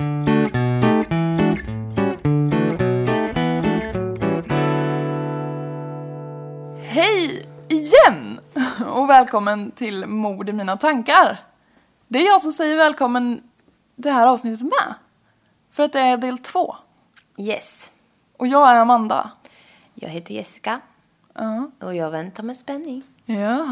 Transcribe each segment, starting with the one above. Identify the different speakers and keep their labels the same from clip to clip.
Speaker 1: Hej igen! Och välkommen till Mord i mina tankar. Det är jag som säger välkommen det här avsnittet med. För att det är del två.
Speaker 2: Yes.
Speaker 1: Och jag är Amanda.
Speaker 2: Jag heter Jessica.
Speaker 1: Ja.
Speaker 2: Och jag väntar med spänning.
Speaker 1: Ja.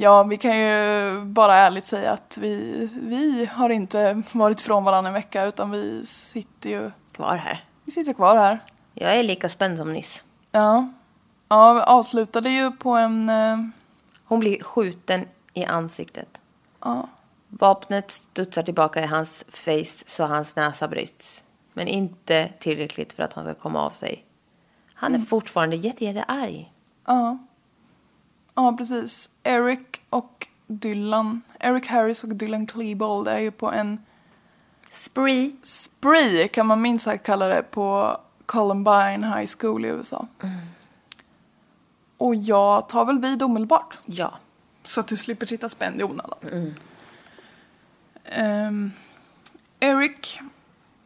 Speaker 1: Ja, vi kan ju bara ärligt säga att vi, vi har inte varit från varandra en vecka utan vi sitter ju
Speaker 2: Kvar här.
Speaker 1: vi sitter kvar här.
Speaker 2: Jag är lika spänd som nyss.
Speaker 1: Ja. Ja, vi avslutade ju på en... eh,
Speaker 2: Hon blir skjuten i ansiktet.
Speaker 1: Ja.
Speaker 2: Vapnet studsar tillbaka i hans face så hans näsa bryts. Men inte tillräckligt för att han ska komma av sig. Han är fortfarande jätte, jätte arg.
Speaker 1: Ja. Ja, precis. Eric och Dylan, Eric Harris och Dylan Klebold är ju på en
Speaker 2: Spree.
Speaker 1: spree kan man minst sagt kalla det på Columbine High School i USA. Och jag tar väl vid omedelbart.
Speaker 2: Ja.
Speaker 1: Så att du slipper sitta spänd i onödan. Ehm, Eric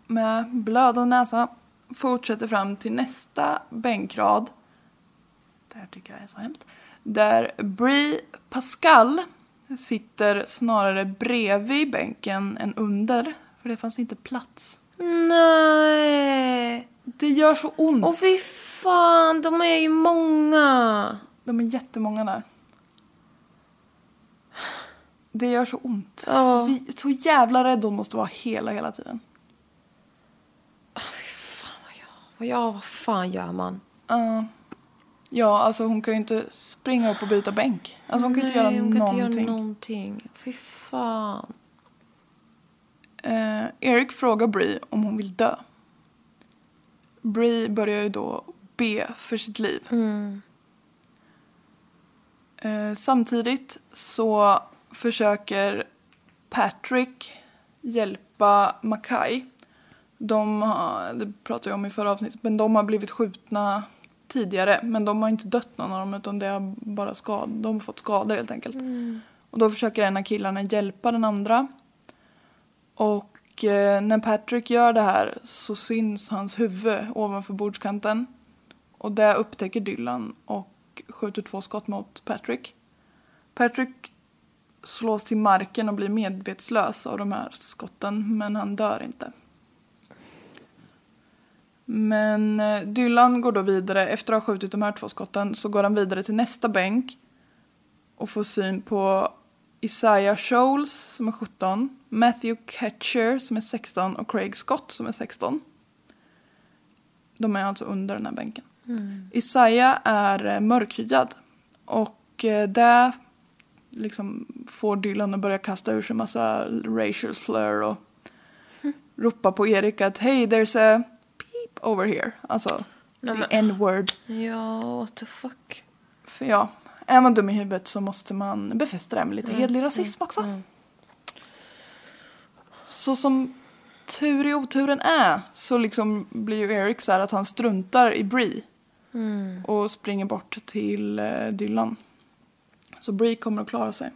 Speaker 1: med blödande näsa fortsätter fram till nästa bänkrad. Det här tycker jag är så hemskt. Där Brie Pascal sitter snarare bredvid bänken än under. För det fanns inte plats.
Speaker 2: Nej.
Speaker 1: Det gör så ont.
Speaker 2: Och fy fan, de är ju många.
Speaker 1: De är jättemånga där. Det gör så ont.
Speaker 2: Ja.
Speaker 1: Vi, så jävla rädd hon måste vara hela, hela tiden.
Speaker 2: Och ja, vad fan gör man?
Speaker 1: Ja. Ja, alltså hon kan ju inte springa upp och byta bänk. Alltså hon kan ju inte göra
Speaker 2: Nej, hon kan
Speaker 1: någonting.
Speaker 2: inte göra någonting. Fy fan.
Speaker 1: Eh, Eric frågar Brie om hon vill dö. Brie börjar ju då be för sitt liv. Eh, samtidigt så försöker Patrick hjälpa Mackay. De har, det pratade jag om i förra avsnittet, men de har blivit skjutna tidigare. Men de har inte dött någon av dem utan det har bara skad, de har fått skador helt enkelt. Och då försöker en av killarna hjälpa den andra. Och eh, när Patrick gör det här så syns hans huvud ovanför bordskanten. Och det upptäcker Dylan och skjuter två skott mot Patrick. Patrick slås till marken och blir medvetslös av de här skotten men han dör inte. Men eh, Dylan går då vidare, efter att ha skjutit de här två skotten så går han vidare till nästa bänk och får syn på Isaiah Scholes som är 17, Matthew Ketcher som är 16 och Craig Scott som är 16. De är alltså under den här bänken. Isaiah är eh, mörkhyad och eh, där liksom får Dylan att börja kasta ur sig massa racial slur och ropa på Erik att hey there's a over here. Alltså
Speaker 2: Nej,
Speaker 1: the n-word.
Speaker 2: Ja, what the fuck.
Speaker 1: För ja, är man dum i huvudet så måste man befästa det med lite hedlig rasism också. Så som tur i oturen är så liksom blir ju Eric så här att han struntar i Bree. Och springer bort till eh, Dylan. Så Bree kommer att klara sig.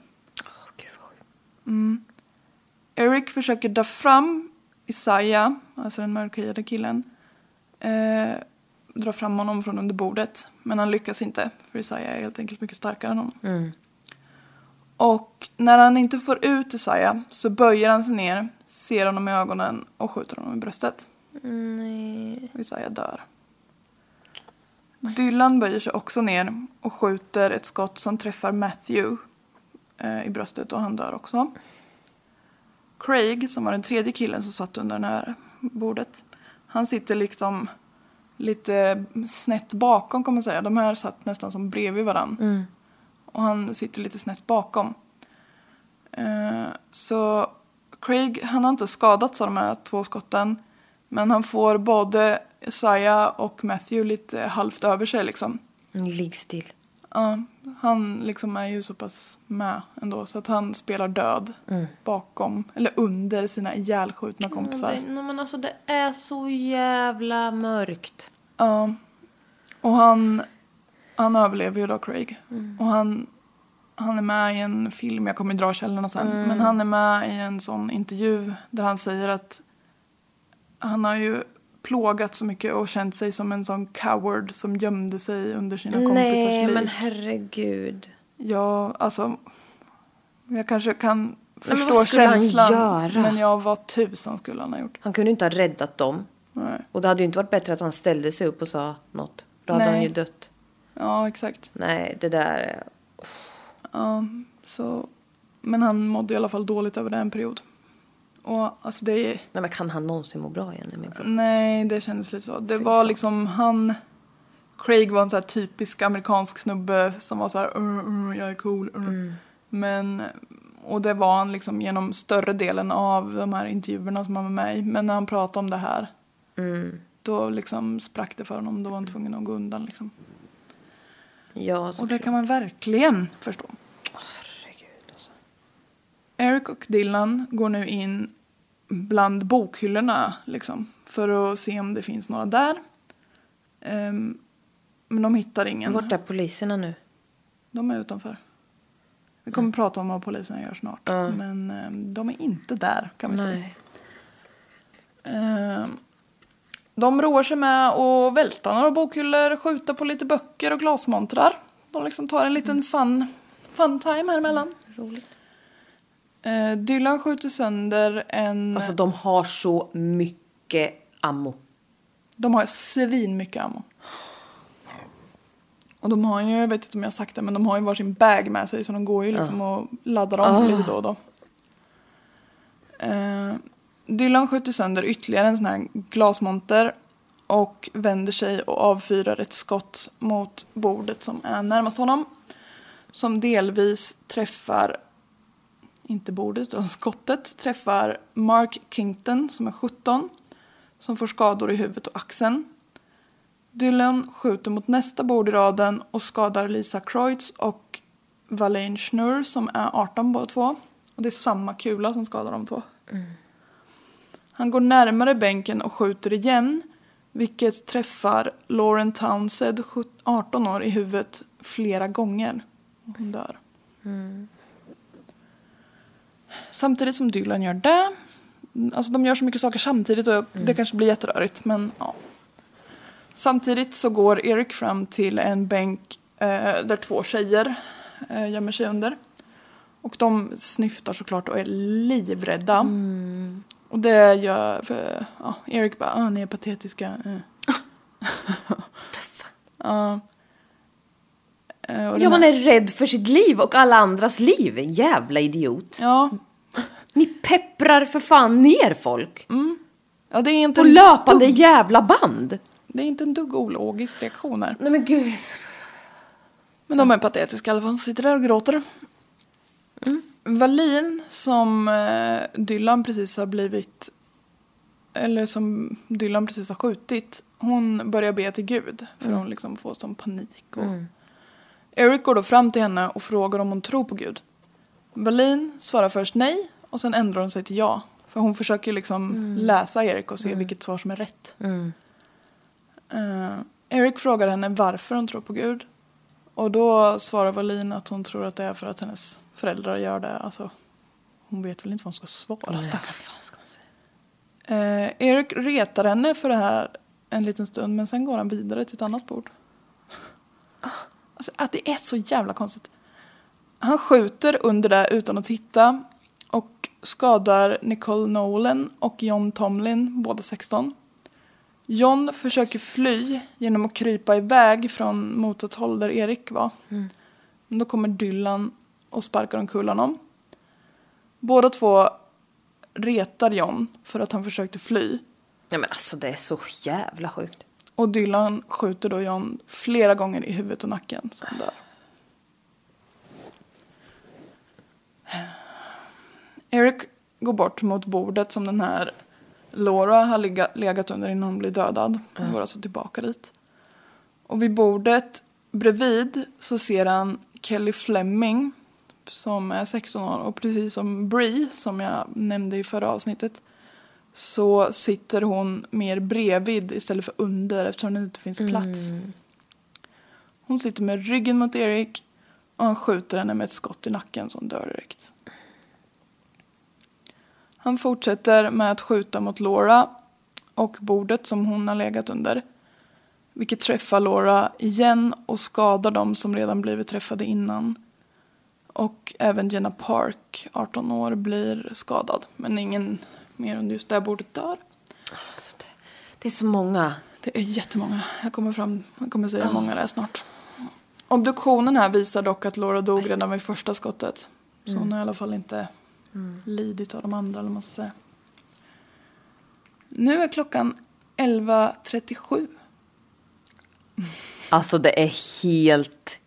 Speaker 1: Mm. Eric försöker dra fram Isaiah, alltså den mörkhyade killen. Eh, dra fram honom från under bordet. Men han lyckas inte, för Isaiah är helt enkelt mycket starkare än honom. Och när han inte får ut Isaiah så böjer han sig ner, ser honom i ögonen och skjuter honom i bröstet. Och Isaiah dör. Dylan böjer sig också ner och skjuter ett skott som träffar Matthew eh, i bröstet och han dör också. Craig, som var den tredje killen som satt under det här bordet, han sitter liksom lite snett bakom kan man säga. De här satt nästan som bredvid varann. Och han sitter lite snett bakom. Eh, så Craig, han har inte skadats av de här två skotten. Men han får både Isaiah och Matthew lite halvt över sig liksom.
Speaker 2: Ligg still.
Speaker 1: Ja, han liksom är ju så pass med ändå så att han spelar död bakom, eller under sina ihjälskjutna kompisar.
Speaker 2: Det, nej, men alltså det är så jävla mörkt.
Speaker 1: Ja. Och han, han överlever ju då Craig. Och han, han är med i en film, jag kommer dra källorna sen, men han är med i en sån intervju där han säger att han har ju plågat så mycket och känt sig som en sån coward som gömde sig under sina kompisars
Speaker 2: Nej,
Speaker 1: liv.
Speaker 2: men herregud.
Speaker 1: Ja, alltså. Jag kanske kan
Speaker 2: men
Speaker 1: förstå
Speaker 2: vad skulle han
Speaker 1: känslan.
Speaker 2: göra?
Speaker 1: Men jag vad tusan skulle han ha gjort?
Speaker 2: Han kunde inte ha räddat dem.
Speaker 1: Nej.
Speaker 2: Och det hade ju inte varit bättre att han ställde sig upp och sa något. Då hade
Speaker 1: Nej.
Speaker 2: han ju dött.
Speaker 1: Ja, exakt.
Speaker 2: Nej, det där är...
Speaker 1: Ja, så. Men han mådde i alla fall dåligt över den period. Och alltså det.
Speaker 2: Nej, men kan han någonsin må bra igen?
Speaker 1: Nej, det kändes lite så. Det var liksom han... Craig var en så här typisk amerikansk snubbe som var så här, "Uh, uh, jag är cool. uh." Men, och det var han liksom genom större delen av de här intervjuerna som han var med i. Men när han pratade om det här, då liksom sprack det för honom. Då var han tvungen att gå undan liksom.
Speaker 2: Ja,
Speaker 1: Och det kan man verkligen förstå. Eric och Dylan går nu in bland bokhyllorna liksom, för att se om det finns några där. Ehm, men de hittar ingen.
Speaker 2: Vart är poliserna nu?
Speaker 1: De är utanför. Vi kommer prata om vad polisen gör snart. Men ehm, de är inte där kan vi säga.
Speaker 2: Nej.
Speaker 1: Ehm, de roar sig med att välta några bokhyllor, skjuta på lite böcker och glasmontrar. De liksom tar en liten fun, fun time här emellan.
Speaker 2: Roligt.
Speaker 1: Eh, Dylan skjuter sönder en...
Speaker 2: Alltså de har så mycket ammo.
Speaker 1: De har svin mycket ammo. Och de har ju, jag vet inte om jag har sagt det, men de har ju varsin bag med sig så de går ju liksom och laddar om lite då och då. Eh, Dylan skjuter sönder ytterligare en sån här glasmonter och vänder sig och avfyrar ett skott mot bordet som är närmast honom. Som delvis träffar, inte bordet utan skottet, träffar Mark Kington som är 17 som får skador i huvudet och axeln. Dylan skjuter mot nästa bord i raden och skadar Lisa Kreutz och Valane Schnurr som är 18 båda två. Och det är samma kula som skadar de två. Han går närmare bänken och skjuter igen vilket träffar Lauren Townsend, 17 18 år, i huvudet flera gånger. Hon dör. Samtidigt som Dylan gör det, alltså de gör så mycket saker samtidigt och det kanske blir jätterörigt men ja. Samtidigt så går Erik fram till en bänk eh, där två tjejer eh, gömmer sig under. Och de snyftar såklart och är livrädda. Och det gör, för, ja, Erik bara, ah, ni är patetiska. Eh. ja. Eh,
Speaker 2: Ja, man är rädd för sitt liv och alla andras liv. Jävla idiot.
Speaker 1: Ja.
Speaker 2: Ni pepprar för fan ner folk.
Speaker 1: ja, det är inte
Speaker 2: På löpande
Speaker 1: dugg,
Speaker 2: jävla band.
Speaker 1: det är inte en dugg ologisk reaktion här.
Speaker 2: Nej men gud.
Speaker 1: Men de är patetiska i alla fall, de sitter där och gråter. Valin, som eh, Dylan precis har blivit, eller som Dylan precis har skjutit, hon börjar be till Gud för hon liksom får sån panik. Och Eric går då fram till henne och frågar om hon tror på Gud. Berlin svarar först nej och sen ändrar hon sig till ja. För hon försöker liksom läsa Eric och se vilket svar som är rätt. Eh, Eric frågar henne varför hon tror på Gud. Och då svarar Berlin att hon tror att det är för att hennes föräldrar gör det. Alltså, hon vet väl inte vad hon ska svara stackarn. Eh, Eric retar henne för det här en liten stund men sen går han vidare till ett annat bord. Alltså att det är så jävla konstigt. Han skjuter under det utan att titta och skadar Nicole Nolan och John Tomlin, båda 16. John försöker fly genom att krypa iväg från mot ett håll där Erik var. Men då kommer Dylan och sparkar omkull honom. Båda två retar John för att han försökte fly.
Speaker 2: Nej men alltså det är så jävla sjukt.
Speaker 1: Och Dylan skjuter då John flera gånger i huvudet och nacken så han dör. Eric går bort mot bordet som den här Laura har lega- legat under innan hon blir dödad. Hon går alltså tillbaka dit. Och vid bordet bredvid så ser han Kelly Fleming som är 16 år och precis som Bree som jag nämnde i förra avsnittet så sitter hon mer bredvid istället för under eftersom det inte finns plats. Hon sitter med ryggen mot Erik och han skjuter henne med ett skott i nacken så hon dör direkt. Han fortsätter med att skjuta mot Laura och bordet som hon har legat under. Vilket träffar Laura igen och skadar dem som redan blivit träffade innan. Och även Jenna Park, 18 år, blir skadad. Men ingen mer under just det här bordet dör.
Speaker 2: Alltså, det, det är så många.
Speaker 1: Det är jättemånga. Jag kommer, fram, jag kommer säga hur många det är snart. Obduktionen här visar dock att Laura dog redan vid första skottet. Så hon har i alla fall inte lidit av de andra eller man ska säga. Nu är klockan 11.37.
Speaker 2: Alltså det är helt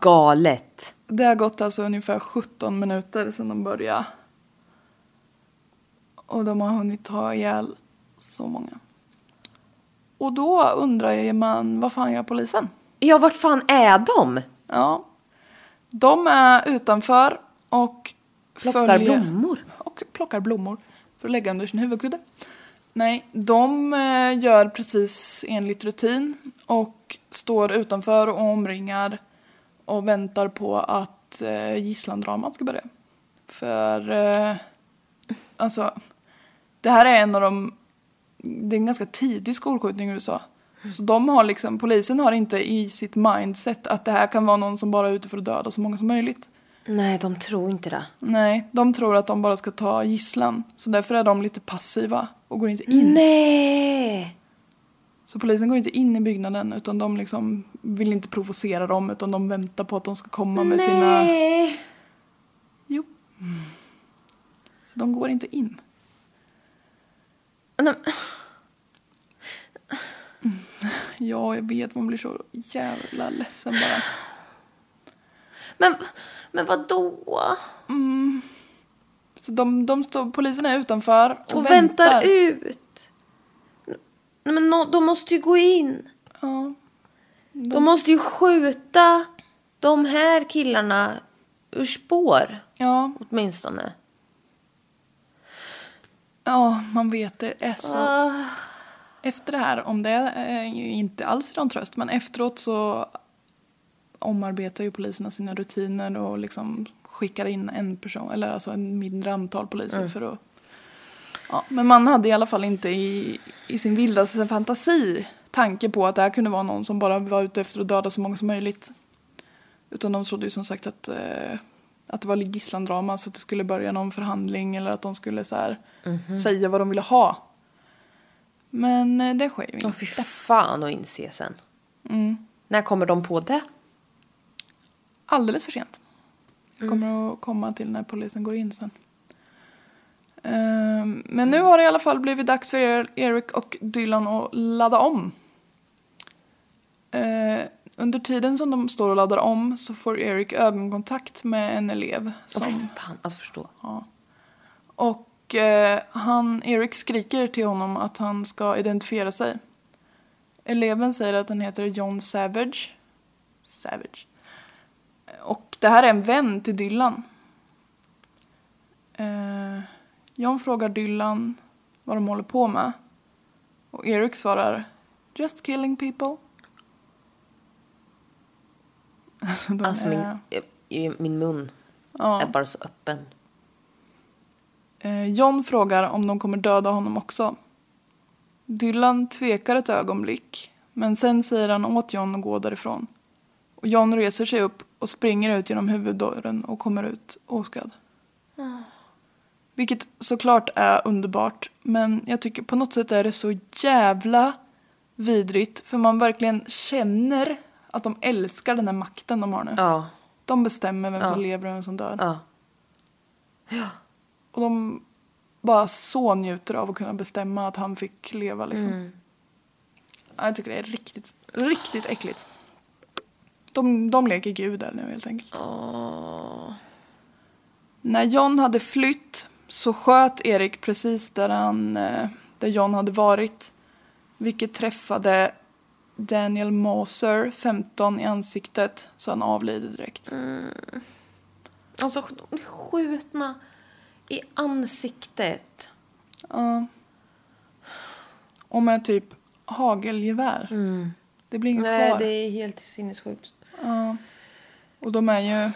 Speaker 2: galet.
Speaker 1: Det har gått alltså ungefär 17 minuter sedan de började. Och de har hunnit ta ihjäl så många. Och då undrar man, vad fan gör polisen?
Speaker 2: Ja, vart fan är de?
Speaker 1: Ja. De är utanför och
Speaker 2: Plockar
Speaker 1: följer-
Speaker 2: blommor.
Speaker 1: Och plockar blommor för att lägga under sin huvudkudde. Nej, de eh, gör precis enligt rutin och står utanför och omringar och väntar på att eh, gisslandramat ska börja. För, eh, alltså, det här är en av de, det är en ganska tidig skolskjutning i USA. Så de har liksom, polisen har inte i sitt mindset att det här kan vara någon som bara är ute för att döda så många som möjligt.
Speaker 2: Nej, de tror inte det.
Speaker 1: Nej, de tror att de bara ska ta gisslan. Så därför är de lite passiva och går inte in.
Speaker 2: Nej!
Speaker 1: Så polisen går inte in i byggnaden utan de liksom vill inte provocera dem utan de väntar på att de ska komma med sina...
Speaker 2: Nej!
Speaker 1: Jo. Så de går inte in. Ja, jag vet, man blir så jävla ledsen bara.
Speaker 2: Men, men vad då?
Speaker 1: Så de, de står, polisen är utanför och,
Speaker 2: Och väntar ut. Nej, men nå- de måste ju gå in.
Speaker 1: Ja.
Speaker 2: De måste ju skjuta de här killarna ur spår.
Speaker 1: Ja,
Speaker 2: Åtminstone.
Speaker 1: Ja, man vet det är så
Speaker 2: Ah.
Speaker 1: efter det här, om det är ju inte alls någon tröst, men efteråt så omarbetar ju poliserna sina rutiner och liksom skickar in en person, eller alltså en mindre antal poliser för att... Ja, men man hade i alla fall inte i, i sin vildaste fantasi tanke på att det här kunde vara någon som bara var ute efter att döda så många som möjligt. Utan de trodde ju som sagt att, eh, att det var gisslandrama så att det skulle börja någon förhandling eller att de skulle så här, säga vad de ville ha. Men eh, det sker ju
Speaker 2: Åh
Speaker 1: inte.
Speaker 2: fy fan att inse sen. När kommer de på det?
Speaker 1: Alldeles för sent. Jag kommer att komma till när polisen går in sen. Ehm, Men nu har det i alla fall blivit dags för er- Eric och Dylan att ladda om. Under tiden som de står och laddar om så får Eric ögonkontakt med en elev.
Speaker 2: Åh fy
Speaker 1: Som,
Speaker 2: fan att förstå.
Speaker 1: och eh, han, Eric skriker till honom att han ska identifiera sig. Eleven säger att den heter John Savage. Savage. Och det här är en vän till Dylan. Eh, John frågar Dylan vad de håller på med. Och Eric svarar Just killing people. De
Speaker 2: Alltså min,
Speaker 1: är-
Speaker 2: i- min mun
Speaker 1: ja.
Speaker 2: är bara så öppen.
Speaker 1: Eh, John frågar om de kommer döda honom också. Dylan tvekar ett ögonblick, men sen säger han åt John att gå därifrån. Och John reser sig upp och springer ut genom huvuddörren och kommer ut oskadd. Vilket såklart är underbart, men jag tycker på något sätt är det så jävla vidrigt för man verkligen känner att de älskar den här makten de har nu.
Speaker 2: Ja,
Speaker 1: De bestämmer vem som
Speaker 2: Ja.
Speaker 1: lever och vem som dör.
Speaker 2: ja.
Speaker 1: Och de bara så njuter av att kunna bestämma att han fick leva liksom. Ja, Jag tycker det är riktigt, riktigt äckligt. De, de leker gud där nu helt enkelt. När John hade flytt så sköt Erik precis där, han, eh, där John hade varit. Vilket träffade Daniel Moser, 15, i ansiktet så han avlider direkt.
Speaker 2: Alltså de är skjutna i ansiktet.
Speaker 1: Ja. Och med typ hagelgevär. Det blir inget
Speaker 2: Nej,
Speaker 1: kvar.
Speaker 2: det är helt sinnessjukt.
Speaker 1: Ja. Och de är ju...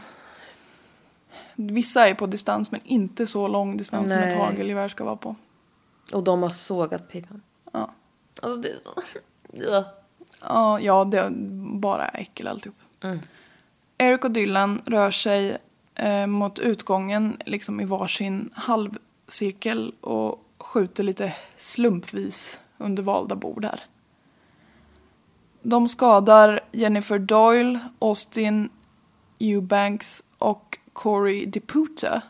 Speaker 1: Vissa är på distans men inte så lång distans som ett
Speaker 2: Nej.
Speaker 1: hagelgevär ska vara på.
Speaker 2: Och de har sågat pipan.
Speaker 1: Ja,
Speaker 2: Alltså det... Ja.
Speaker 1: Ja, ja det är bara äckel alltihop. Eric och Dylan rör sig eh, mot utgången liksom i varsin halvcirkel och skjuter lite slumpvis under valda bord här. De skadar Jennifer Doyle, Austin Eubanks och Corey DePuta.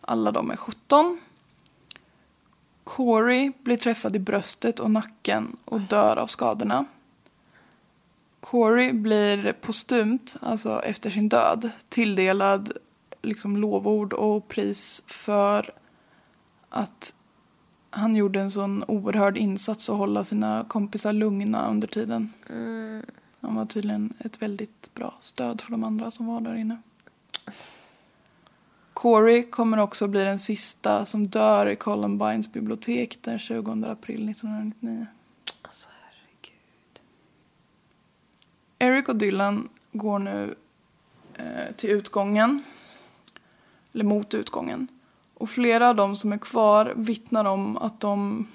Speaker 1: Alla de är 17. Corey blir träffad i bröstet och nacken och dör av skadorna. Corey blir postumt, alltså efter sin död, tilldelad liksom lovord och pris för att han gjorde en sån oerhörd insats att hålla sina kompisar lugna under tiden. Han var tydligen ett väldigt bra stöd för de andra som var där inne. Corey kommer också bli den sista som dör i Columbines bibliotek den 20 april 1999.
Speaker 2: Alltså herregud.
Speaker 1: Eric och Dylan går nu eh, till utgången. Eller mot utgången. Och flera av de som är kvar vittnar om att de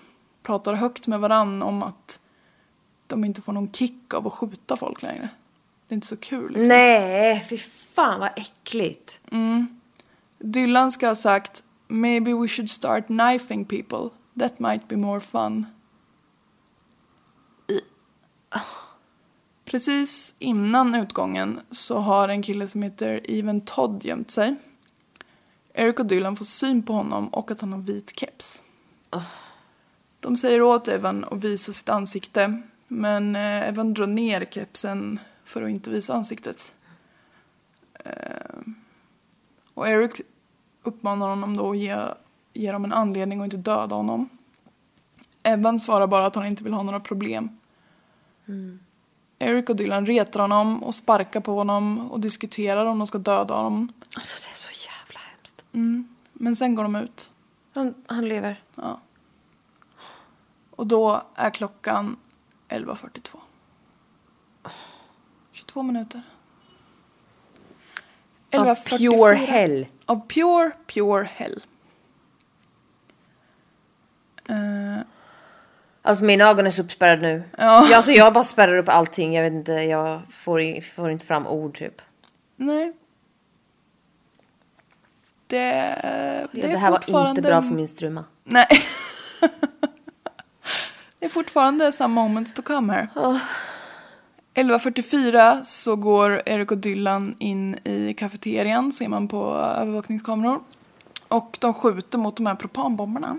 Speaker 1: pratar högt med varann om att de inte får någon kick av att skjuta folk längre. Det är inte så kul. Liksom.
Speaker 2: Nej, fy fan vad äckligt.
Speaker 1: Dylan ska ha sagt Maybe we should start knifing people. That might be more fun. Precis innan utgången så har en kille som heter Even Todd gömt sig. Eric och Dylan får syn på honom och att han har vit keps. De säger åt Evan att visa sitt ansikte men eh, Evan drar ner kepsen för att inte visa ansiktet. Eh, och Eric uppmanar honom då att ge, ge dem en anledning att inte döda honom. Evan svarar bara att han inte vill ha några problem. Eric och Dylan retar honom och sparkar på honom och diskuterar om de ska döda honom.
Speaker 2: Alltså det är så jävla hemskt.
Speaker 1: Men sen går de ut.
Speaker 2: Han, han lever.
Speaker 1: Ja. Och då är klockan 11.42. 22 minuter.
Speaker 2: Av
Speaker 1: 11.44.
Speaker 2: pure hell.
Speaker 1: Av pure, pure hell. Eh,
Speaker 2: Alltså mina ögon är så uppspärrade nu.
Speaker 1: Ja.
Speaker 2: Ja. Alltså jag bara spärrar upp allting. Jag vet inte, jag får, får inte fram ord typ.
Speaker 1: nej. Det,
Speaker 2: Det,
Speaker 1: är
Speaker 2: det här var
Speaker 1: fortfarande...
Speaker 2: inte bra för min struma.
Speaker 1: Nej. det är fortfarande some moments to come här. 11.44 så går Erik och Dylan in i kafeterian, ser man på övervakningskameror. Och de skjuter mot de här propanbomberna.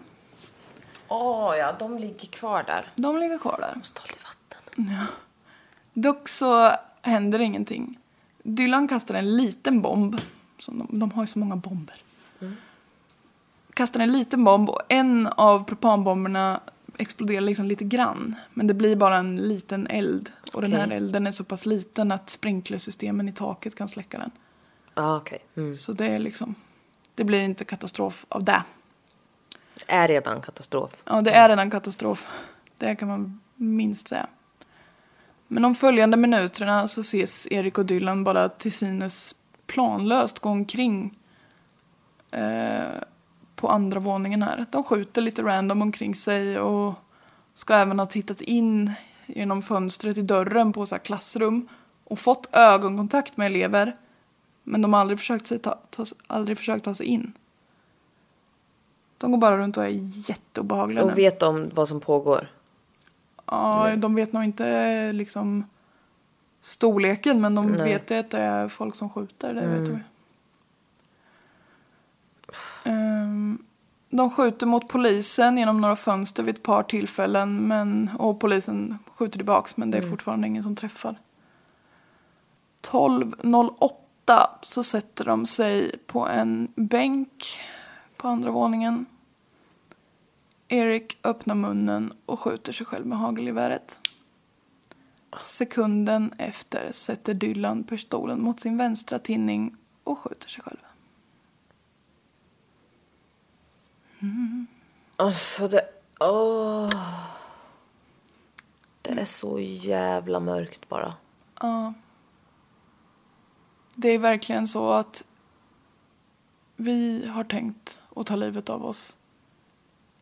Speaker 2: Åh ja, de ligger kvar där.
Speaker 1: De ligger kvar där.
Speaker 2: Måste ha lite vatten.
Speaker 1: Dock så händer ingenting. Dylan kastar en liten bomb. Som de, de har ju så många bomber. Kastar en liten bomb och en av propanbomberna exploderar liksom lite grann. Men det blir bara en liten eld. Och den här elden är så pass liten att sprinklersystemen i taket kan släcka den.
Speaker 2: Ja, okej. Mm.
Speaker 1: Så det är liksom, det blir inte katastrof av det.
Speaker 2: Är redan katastrof.
Speaker 1: Ja, det är redan katastrof. Det kan man minst säga. Men de följande minuterna så ses Erik och Dylan bara till synes planlöst gå omkring eh, på andra våningen här. De skjuter lite random omkring sig och ska även ha tittat in genom fönstret i dörren på så här klassrum och fått ögonkontakt med elever. Men de har aldrig försökt, sig ta, ta, aldrig försökt ta sig in. De går bara runt och är jätteobehagliga nu.
Speaker 2: Och vet om vad som pågår.
Speaker 1: Ja, de vet nog inte liksom storleken men de
Speaker 2: Nej.
Speaker 1: vet att det är folk som skjuter. Det vet de. Ehm, de skjuter mot polisen genom några fönster vid ett par tillfällen men, och polisen skjuter tillbaks men det är fortfarande ingen som träffar. 12.08 så sätter de sig på en bänk på andra våningen. Erik öppnar munnen och skjuter sig själv med hagelgeväret. Sekunden efter sätter Dylan pistolen mot sin vänstra tinning och skjuter sig själv.
Speaker 2: Alltså det... Åh. Det är så jävla mörkt bara.
Speaker 1: Ja. Det är verkligen så att vi har tänkt att ta livet av oss.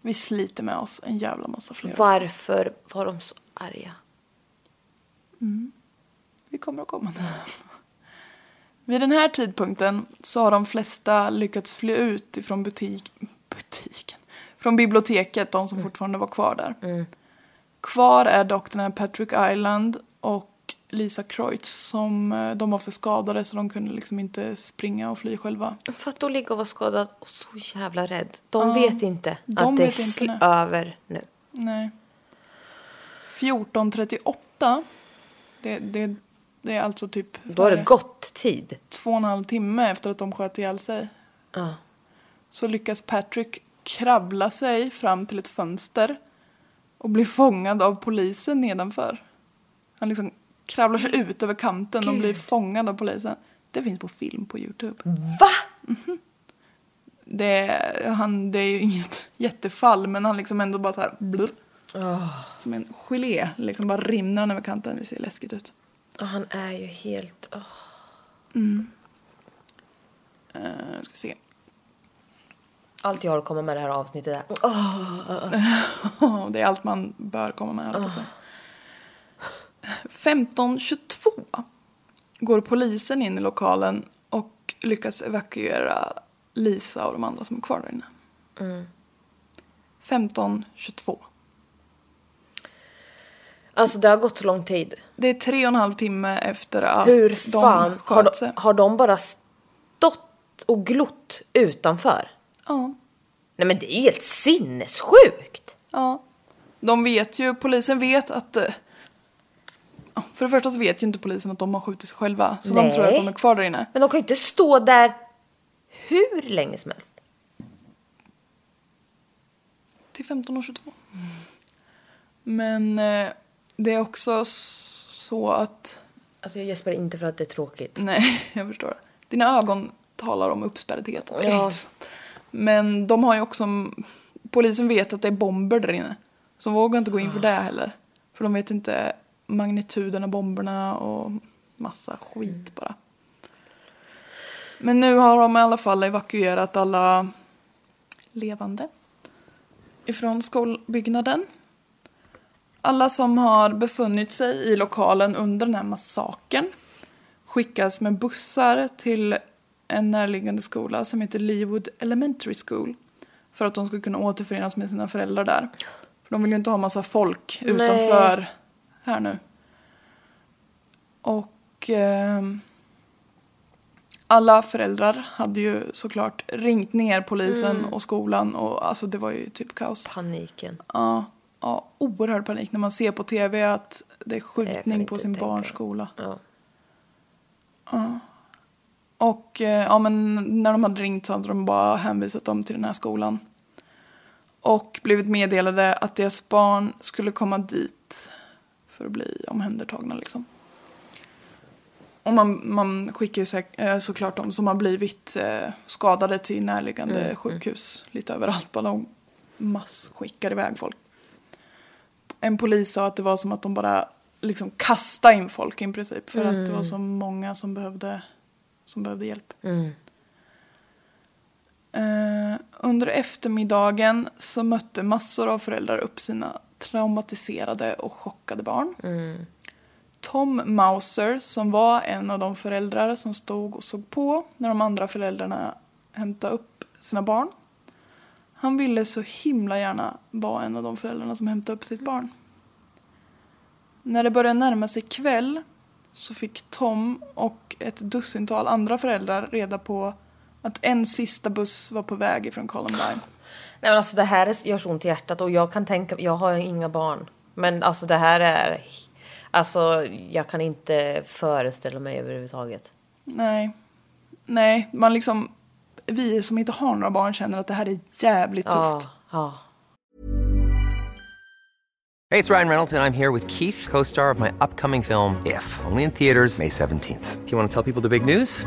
Speaker 1: Vi sliter med oss en jävla massa fler.
Speaker 2: Varför var de så arga?
Speaker 1: Vi kommer att komma till Vid den här tidpunkten så har de flesta lyckats fly ut ifrån butik, butiken. Från biblioteket, de som fortfarande var kvar där. Kvar är dock den här Patrick Island och Lisa Kreutz som eh, de var för skadade så de kunde liksom inte springa och fly själva.
Speaker 2: För att då ligga och vara skadad och så jävla rädd. De vet inte
Speaker 1: de
Speaker 2: att det
Speaker 1: vet
Speaker 2: är
Speaker 1: inte, nej.
Speaker 2: sl- över nu.
Speaker 1: Nej. 14.38. Det, det, det är alltså typ
Speaker 2: Då har det gått tid.
Speaker 1: två och en halv timme efter att de sköt ihjäl sig.
Speaker 2: Ja.
Speaker 1: Så lyckas Patrick krabbla sig fram till ett fönster och blir fångad av polisen nedanför. Han liksom kravlar sig ut över kanten och blir fångad av polisen. Det finns på film på Youtube.
Speaker 2: Va?
Speaker 1: Det är, han, det är ju inget jättefall men han liksom ändå bara så här blur, Som en gelé, liksom bara rinner han över kanten. Det ser läskigt ut.
Speaker 2: Och han är ju helt... åh.
Speaker 1: Uh, ska se.
Speaker 2: Allt jag har att komma med det här avsnittet är...
Speaker 1: det är allt man bör komma med. jag på säga. 15.22 går polisen in i lokalen och lyckas evakuera Lisa och de andra som är kvar där inne. 15.22.
Speaker 2: Alltså det har gått så lång tid.
Speaker 1: Det är tre och en halv timme efter att
Speaker 2: Hur
Speaker 1: de
Speaker 2: fan har
Speaker 1: sköt
Speaker 2: de,
Speaker 1: sig.
Speaker 2: har de bara stått och glott utanför?
Speaker 1: Ja,
Speaker 2: Nej men det är helt sinnessjukt!
Speaker 1: ja. De vet ju, polisen vet att... För det första så vet ju inte polisen att de har skjutit sig själva. Så
Speaker 2: Nej.
Speaker 1: de tror att de är kvar där inne.
Speaker 2: Men de kan ju inte stå där hur länge som helst.
Speaker 1: Till 15.22. Men eh, det är också så att...
Speaker 2: Alltså jag gäspar inte för att det är tråkigt.
Speaker 1: Nej, jag förstår. Dina ögon talar om är
Speaker 2: Ja.
Speaker 1: Men de har ju också... Polisen vet att det är bomber där inne. Så de vågar inte gå in för det heller. För de vet inte magnituden av bomberna och massa skit bara. Men nu har de i alla fall evakuerat alla levande ifrån skolbyggnaden. Alla som har befunnit sig i lokalen under den här massakern skickas med bussar till en närliggande skola som heter Leewood Elementary School för att de ska kunna återförenas med sina föräldrar där. För de vill ju inte ha massa folk utanför här nu. Och ehm, alla föräldrar hade ju såklart ringt ner polisen och skolan och alltså det var ju typ kaos.
Speaker 2: Paniken.
Speaker 1: Ja, ja, oerhörd panik när man ser på tv att det är skjutning på sin
Speaker 2: tänka
Speaker 1: barns
Speaker 2: mig.
Speaker 1: skola.
Speaker 2: Ja.
Speaker 1: Och eh, ja, men när de hade ringt så hade de bara hänvisat dem till den här skolan. Och blivit meddelade att deras barn skulle komma dit för att bli omhändertagna liksom. Och man, man skickar ju säk- eh, såklart de som har blivit eh, skadade till närliggande sjukhus lite överallt. Bara de massskickar iväg folk. En polis sa att det var som att de bara liksom kastade in folk i princip. För att det var så många som behövde, som behövde hjälp. Eh, under eftermiddagen så mötte massor av föräldrar upp sina traumatiserade och chockade barn. Tom Mauser, som var en av de föräldrar som stod och såg på när de andra föräldrarna hämtade upp sina barn. Han ville så himla gärna vara en av de föräldrarna som hämtade upp sitt barn. När det började närma sig kväll så fick Tom och ett dussintal andra föräldrar reda på att en sista buss var på väg ifrån Columbine.
Speaker 2: Nej men alltså det här är- gör så ont i hjärtat och jag kan tänka, jag har inga barn. Men alltså det här är, alltså jag kan inte föreställa mig överhuvudtaget.
Speaker 1: Nej. Nej, man liksom... Vi som inte har några barn känner att det här är jävligt
Speaker 2: Ja,
Speaker 1: tufft.
Speaker 2: ja.
Speaker 3: Hey, it's Ryan Reynolds, and I'm here with Keith, co star of my upcoming film, If, only in theaters, May 17th. Do you want to tell people the big news?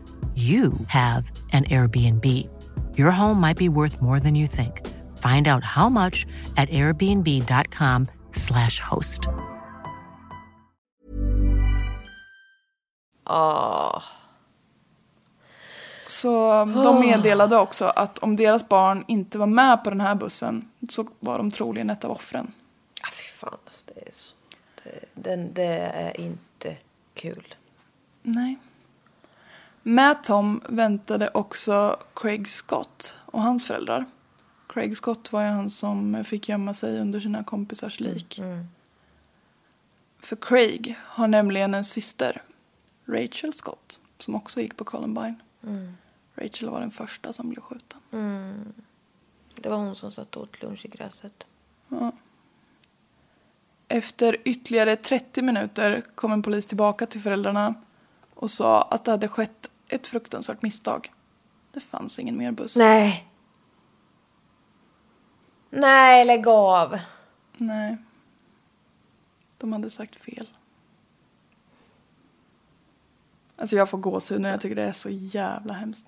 Speaker 4: you have an Airbnb. Your home might be worth more than you think. Find out how much at airbnb.com/slash host.
Speaker 2: Åh.
Speaker 1: Så de meddelade också att om deras barn inte var med på den här bussen så var de troligen ett av offren.
Speaker 2: Ah, fy fan, alltså, det är så... Det, den, det är inte kul.
Speaker 1: Nej. Med Tom väntade också Craig Scott och hans föräldrar. Craig Scott var ju han som fick gömma sig under sina kompisars lik. För Craig har nämligen en syster, Rachel Scott, som också gick på Columbine. Rachel var den första som blev skjuten.
Speaker 2: Det var hon som satt och åt lunch i gräset.
Speaker 1: Efter ytterligare 30 minuter kom en polis tillbaka till föräldrarna och sa att det hade skett ett fruktansvärt misstag. Det fanns ingen mer buss.
Speaker 2: Nej. Nej, lägg av.
Speaker 1: Nej. De hade sagt fel. Alltså jag får gåshud när jag tycker det är så jävla hemskt.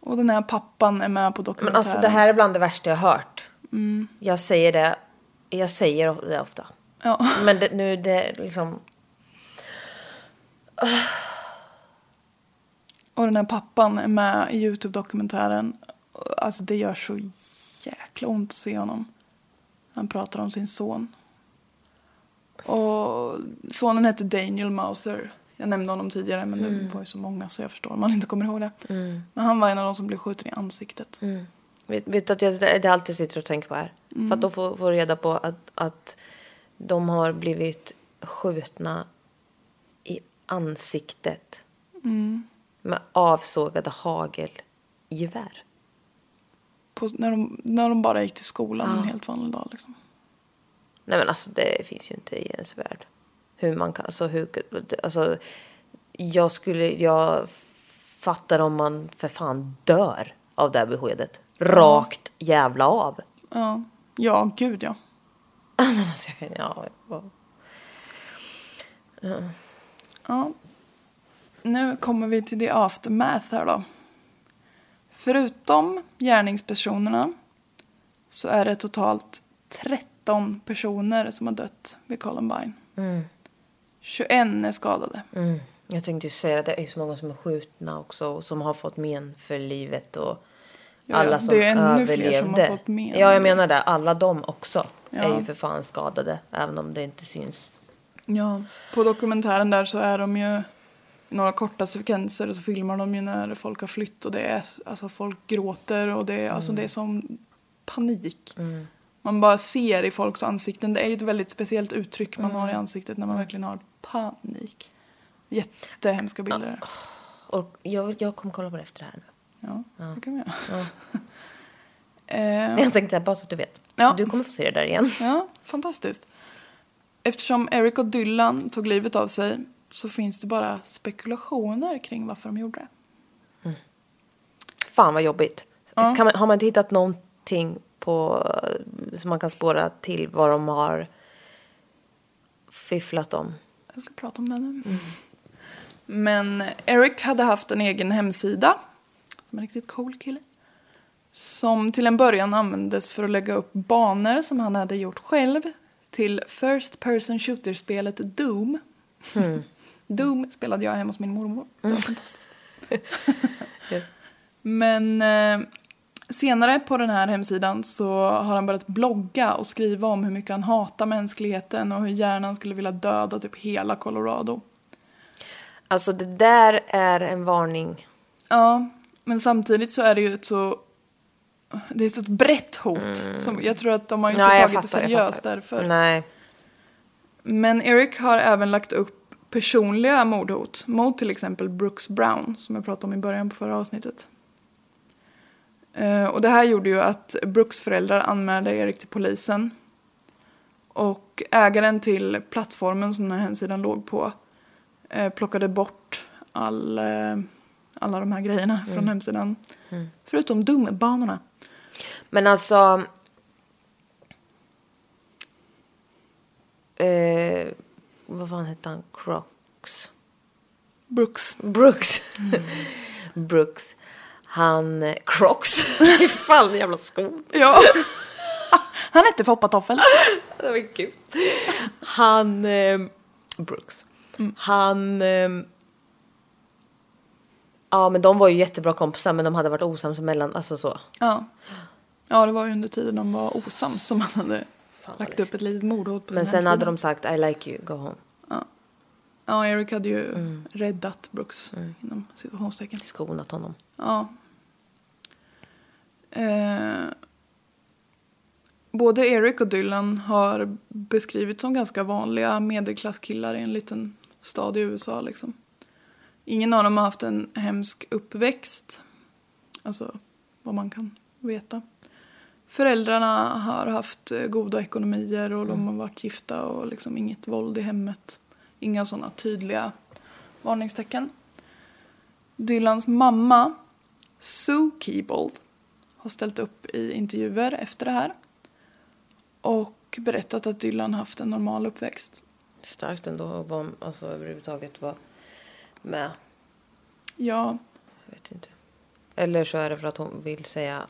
Speaker 1: Och den här pappan är med på
Speaker 2: Men
Speaker 1: dokumentären.
Speaker 2: alltså det här är bland det värsta jag har hört. Jag säger det, jag säger det ofta.
Speaker 1: Ja.
Speaker 2: Men det, nu det liksom...
Speaker 1: Och den här pappan är med i Youtube-dokumentären. Alltså det gör så jäkla ont att se honom. Han pratar om sin son. Och sonen hette Daniel Mauser. Jag nämnde honom tidigare men det var ju så många så jag förstår om man inte kommer ihåg det. Men han var en av de som blev skjuten i ansiktet.
Speaker 2: Vet, vet du att jag, det är allt jag sitter och tänker på här? För att då får, får reda på att, att de har blivit skjutna i ansiktet. Med avsågade hagelgevär.
Speaker 1: På, när, de, när de bara gick till skolan en helt vanlig dag liksom.
Speaker 2: Nej men alltså det finns ju inte i ens värld. Hur man kan, alltså hur, alltså jag skulle, jag fattar om man för fan dör av det här beskedet. Rakt jävla av.
Speaker 1: Ja, ja gud ja.
Speaker 2: Men alltså jag kan, ja. ja.
Speaker 1: Ja. Nu kommer vi till the aftermath här då. Förutom gärningspersonerna så är det totalt 13 personer som har dött vid Columbine. 21 är skadade.
Speaker 2: Mm. Jag tänkte ju säga att det är så många som är skjutna också och som har fått men för livet och
Speaker 1: Ja,
Speaker 2: alla
Speaker 1: ja,
Speaker 2: som
Speaker 1: det är ännu
Speaker 2: överlevde.
Speaker 1: fler som har fått men.
Speaker 2: Ja, jag menar det. Alla de också
Speaker 1: Ja.
Speaker 2: är ju för fan skadade. Även om det inte syns.
Speaker 1: Ja, på dokumentären där så är de ju några korta sekvenser och så filmar de ju när folk har flytt och det är alltså folk gråter och det är, alltså det är som panik. Man bara ser i folks ansikten, det är ju ett väldigt speciellt uttryck man har i ansiktet när man verkligen har panik. Jättehemska bilder.
Speaker 2: Och jag, jag kommer kolla på det efter det här nu.
Speaker 1: Ja, det kan vi göra. Eh,
Speaker 2: Jag tänkte bara så att du vet.
Speaker 1: Ja.
Speaker 2: Du kommer få se det där igen.
Speaker 1: Ja, fantastiskt. Eftersom Eric och Dylan tog livet av sig så finns det bara spekulationer kring varför de gjorde det.
Speaker 2: Fan vad jobbigt.
Speaker 1: Ja.
Speaker 2: Man, har man inte hittat någonting på, som man kan spåra till vad de har fifflat om?
Speaker 1: Jag ska prata om det nu. Men Eric hade haft en egen hemsida, som en riktigt cool kille. Som till en början användes för att lägga upp banor som han hade gjort själv till First Person Shooter-spelet Doom. Doom spelade jag hemma hos min mormor. Det var fantastiskt. Men eh, senare på den här hemsidan så har han börjat blogga och skriva om hur mycket han hatar mänskligheten och hur gärna han skulle vilja döda typ hela Colorado.
Speaker 2: Alltså det där är en varning.
Speaker 1: Ja, men samtidigt så är det ju ett så... Det är ett så brett hot. Som, jag tror att de har inte
Speaker 2: Mm. Jag
Speaker 1: tagit det
Speaker 2: fattar, jag
Speaker 1: seriöst därför.
Speaker 2: Nej.
Speaker 1: Men Eric har även lagt upp personliga mordhot mot till exempel Brooks Brown som jag pratade om i början på förra avsnittet. Eh, och det här gjorde ju att Brooks föräldrar anmälde Eric till polisen. Och ägaren till plattformen som den här hemsidan låg på eh, plockade bort all, eh, alla de här grejerna från hemsidan. Förutom dumbanorna.
Speaker 2: Men alltså... Eh, vad fan hette han? Crocs?
Speaker 1: Brooks.
Speaker 2: Brooks. Brooks. Han... eh, Crocs. Fan, jävla skon.
Speaker 1: Ja. Han hette Foppatoffel.
Speaker 2: Det var kul. Han... Eh, Brooks. Han... Eh, ja, men de var ju jättebra kompisar, men de hade varit osams emellan. Alltså så.
Speaker 1: Ja. ja, det var ju under tiden de var osams som han hade
Speaker 2: Fan,
Speaker 1: lagt upp ett litet mordhot på
Speaker 2: Men sen hade de sagt I like you, go home.
Speaker 1: Ja, Eric hade ju
Speaker 2: Mm.
Speaker 1: räddat Brooks inom situationstecken.
Speaker 2: Skonat honom.
Speaker 1: Ja. Eh, både Eric och Dylan har beskrivits som ganska vanliga medelklasskillar i en liten stad i USA. Liksom. Ingen av dem har haft en hemsk uppväxt. Alltså vad man kan veta. Föräldrarna har haft eh, goda ekonomier och de har varit gifta och liksom inget våld i hemmet. Inga sådana tydliga varningstecken. Dylans mamma, Sue Keebold, har ställt upp i intervjuer efter det här och berättat att Dylan haft en normal uppväxt.
Speaker 2: Starkt ändå att vara, alltså överhuvudtaget vara med.
Speaker 1: Ja,
Speaker 2: Jag vet inte. Eller så är det för att hon vill säga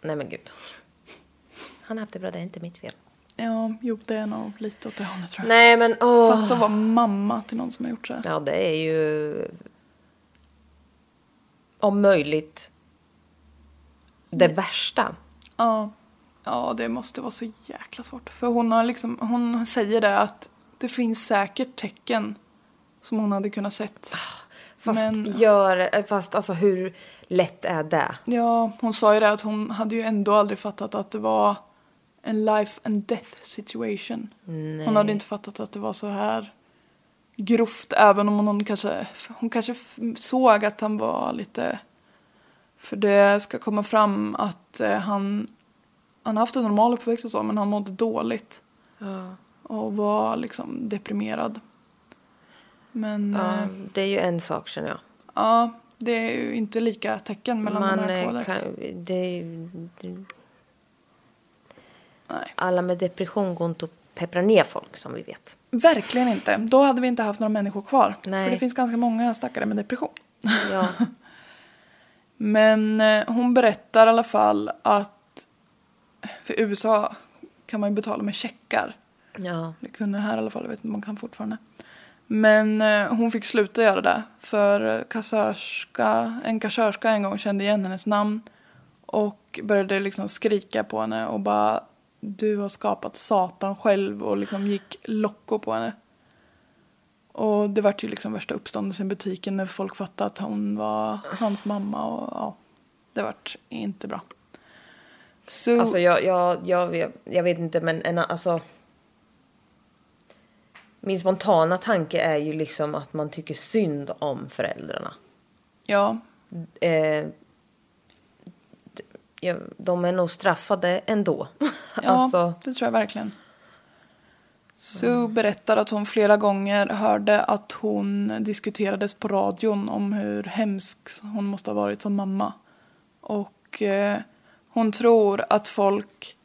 Speaker 2: nej men gud. Han har haft det bra, det är inte mitt fel.
Speaker 1: ja jo, det är nog lite åt det hållet tror jag.
Speaker 2: Nej men åh.
Speaker 1: Fatta att vara mamma till någon som har gjort så här.
Speaker 2: Ja det är ju om möjligt det värsta.
Speaker 1: Ja. ja, det måste vara så jäkla svårt. För hon, har liksom, hon säger det att det finns säkert tecken som hon hade kunnat sett.
Speaker 2: Fast
Speaker 1: Men-
Speaker 2: gör, fast alltså hur lätt är det?
Speaker 1: Ja, hon sa ju det att hon hade ju ändå aldrig fattat att det var en life and death situation. Hon hade inte fattat att det var så här grovt även om hon kanske, hon kanske såg att han var lite för det ska komma fram att eh, han, han har haft en normal uppväxt och så men han mådde dåligt och var liksom deprimerad. Men
Speaker 2: Ja,
Speaker 1: ja,
Speaker 2: det är ju en sak känner jag.
Speaker 1: ja det är ju inte lika tecken mellan
Speaker 2: Man,
Speaker 1: de här två
Speaker 2: eh,
Speaker 1: direkt.
Speaker 2: kan, det, är ju- det,
Speaker 1: Nej.
Speaker 2: alla med depression går inte att peppra ner folk som vi vet.
Speaker 1: Verkligen inte. Då hade vi inte haft några människor kvar.
Speaker 2: Nej.
Speaker 1: För det finns ganska många stackare med depression.
Speaker 2: Ja,
Speaker 1: Men eh, hon berättar i alla fall att för USA kan man ju betala med checkar.
Speaker 2: ja.
Speaker 1: Det kunde här i alla fall, jag vet inte om man kan fortfarande. Men eh, hon fick sluta göra det för kassörska, en kassörska en gång kände igen hennes namn Och började liksom skrika på henne och bara du har skapat Satan själv och liksom gick locko på henne. Och det vart ju liksom värsta uppståndelsen i butiken när folk fattade att hon var hans mamma och ja, det vart inte bra. Så,
Speaker 2: Alltså jag, jag, jag, jag, vet inte men en, alltså. Min spontana tanke är ju liksom att man tycker synd om föräldrarna.
Speaker 1: ja,
Speaker 2: Eh, ja, de är nog straffade ändå.
Speaker 1: ja
Speaker 2: alltså,
Speaker 1: det tror jag verkligen. Sue berättar att hon flera gånger hörde att hon diskuterades på radion om hur hemsk hon måste ha varit som mamma. Och eh, hon tror att folk,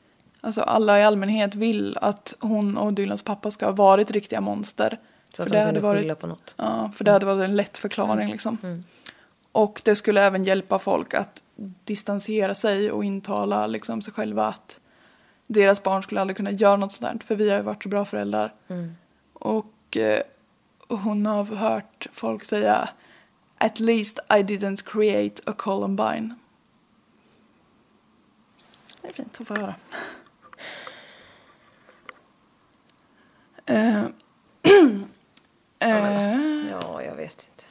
Speaker 1: alltså alla i allmänhet vill att hon och Dylans pappa ska ha varit riktiga monster.
Speaker 2: så att de kunde skylla på något.
Speaker 1: Ja, för det hade varit en lätt förklaring liksom. Och det skulle även hjälpa folk att distansera sig och intala liksom, sig själva att deras barn skulle aldrig kunna göra något sådant för vi har ju varit så bra föräldrar. Och eh, hon har hört folk säga At least I didn't create a Columbine. Det är fint att få höra. Eh, eh,
Speaker 2: ja, jag vet inte.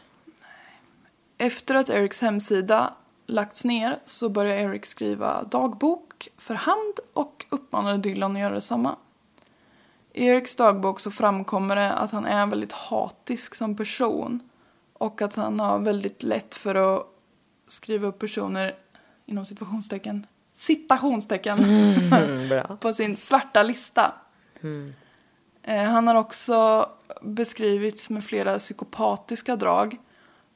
Speaker 1: Efter att Erics hemsida lagts ner så började Eric skriva dagbok för hand och uppmanade Dylan att göra detsamma. I Erics dagbok så framkommer det att han är väldigt hatisk som person och att han har väldigt lätt för att skriva upp personer inom situationstecken, citationstecken
Speaker 2: Mm,
Speaker 1: på sin svarta lista. Eh, Han har också beskrivits med flera psykopatiska drag.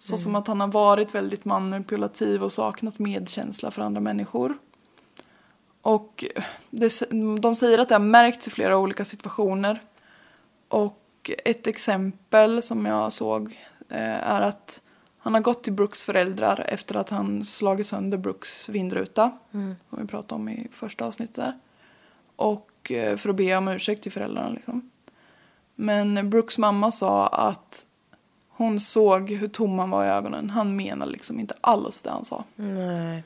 Speaker 1: Så som att han har varit väldigt manipulativ och saknat medkänsla för andra människor. Och det, de säger att det har märkts i flera olika situationer. Och ett exempel som jag såg eh, är att han har gått till Brooks föräldrar efter att han slagit sönder Brooks vindruta. Som vi pratade om i första avsnittet där. Och eh, för att be om ursäkt till föräldrarna liksom. Men Brooks mamma sa att hon såg hur tom han var i ögonen. Han menade liksom inte alls det han sa.
Speaker 2: Nej.